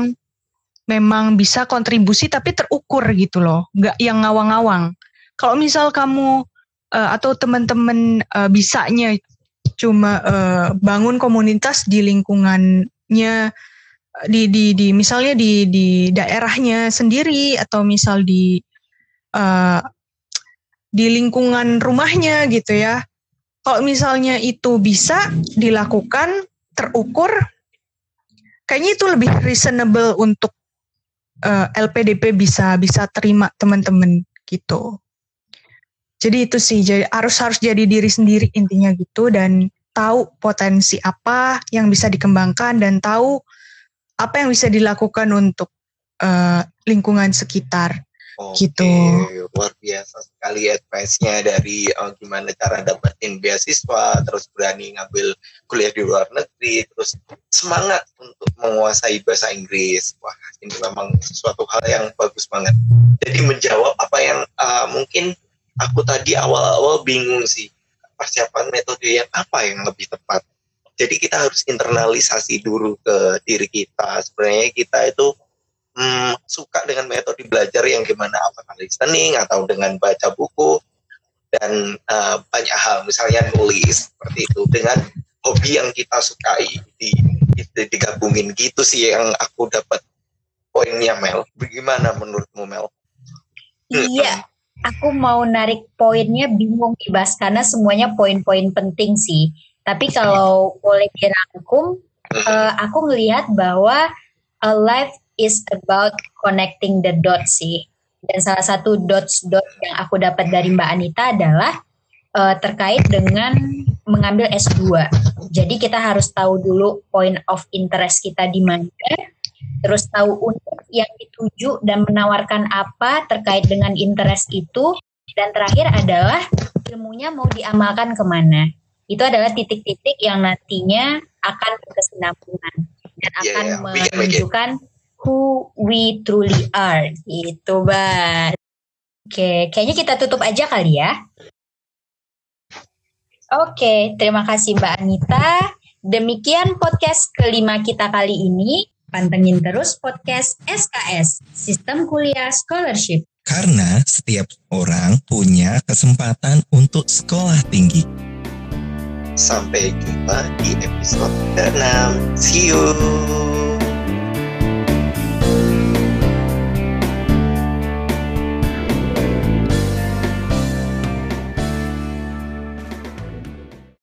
memang bisa kontribusi tapi terukur gitu loh. Nggak yang ngawang-ngawang. Kalau misal kamu uh, atau teman-teman uh, bisanya cuma uh, bangun komunitas di lingkungannya di di di misalnya di di daerahnya sendiri atau misal di uh, di lingkungan rumahnya gitu ya. Kalau misalnya itu bisa dilakukan terukur, kayaknya itu lebih reasonable untuk uh, LPDP bisa bisa terima teman-teman gitu. Jadi itu sih jadi harus harus jadi diri sendiri intinya gitu dan tahu potensi apa yang bisa dikembangkan dan tahu apa yang bisa dilakukan untuk uh, lingkungan sekitar Oke, gitu. Luar biasa sekali advice-nya dari uh, gimana cara dapetin beasiswa, terus berani ngambil kuliah di luar negeri, terus semangat untuk menguasai bahasa Inggris. Wah, ini memang sesuatu hal yang bagus banget. Jadi menjawab apa yang uh, mungkin aku tadi awal-awal bingung sih persiapan metode yang apa yang lebih tepat. Jadi kita harus internalisasi dulu ke diri kita. Sebenarnya kita itu hmm, suka dengan metode belajar yang gimana apakah listening atau dengan baca buku dan uh, banyak hal misalnya nulis seperti itu dengan hobi yang kita sukai di, di digabungin gitu sih yang aku dapat poinnya Mel. Bagaimana menurutmu Mel? Iya, aku mau narik poinnya bingung Ibas karena semuanya poin-poin penting sih. Tapi kalau boleh dirangkum, uh, aku melihat bahwa a life is about connecting the dots sih. Dan salah satu dots dots yang aku dapat dari Mbak Anita adalah uh, terkait dengan mengambil S2. Jadi kita harus tahu dulu point of interest kita di mana, terus tahu untuk yang dituju dan menawarkan apa terkait dengan interest itu, dan terakhir adalah ilmunya mau diamalkan ke mana. Itu adalah titik-titik yang nantinya akan berkesinambungan dan iya, akan yeah, yeah. menunjukkan who we truly are gitu Mbak. Oke, kayaknya kita tutup aja kali ya. Oke, terima kasih Mbak Anita. Demikian podcast kelima kita kali ini. Pantengin terus podcast SKS, Sistem Kuliah Scholarship. Karena setiap orang punya kesempatan untuk sekolah tinggi. Sampai jumpa di episode ke-6. See you.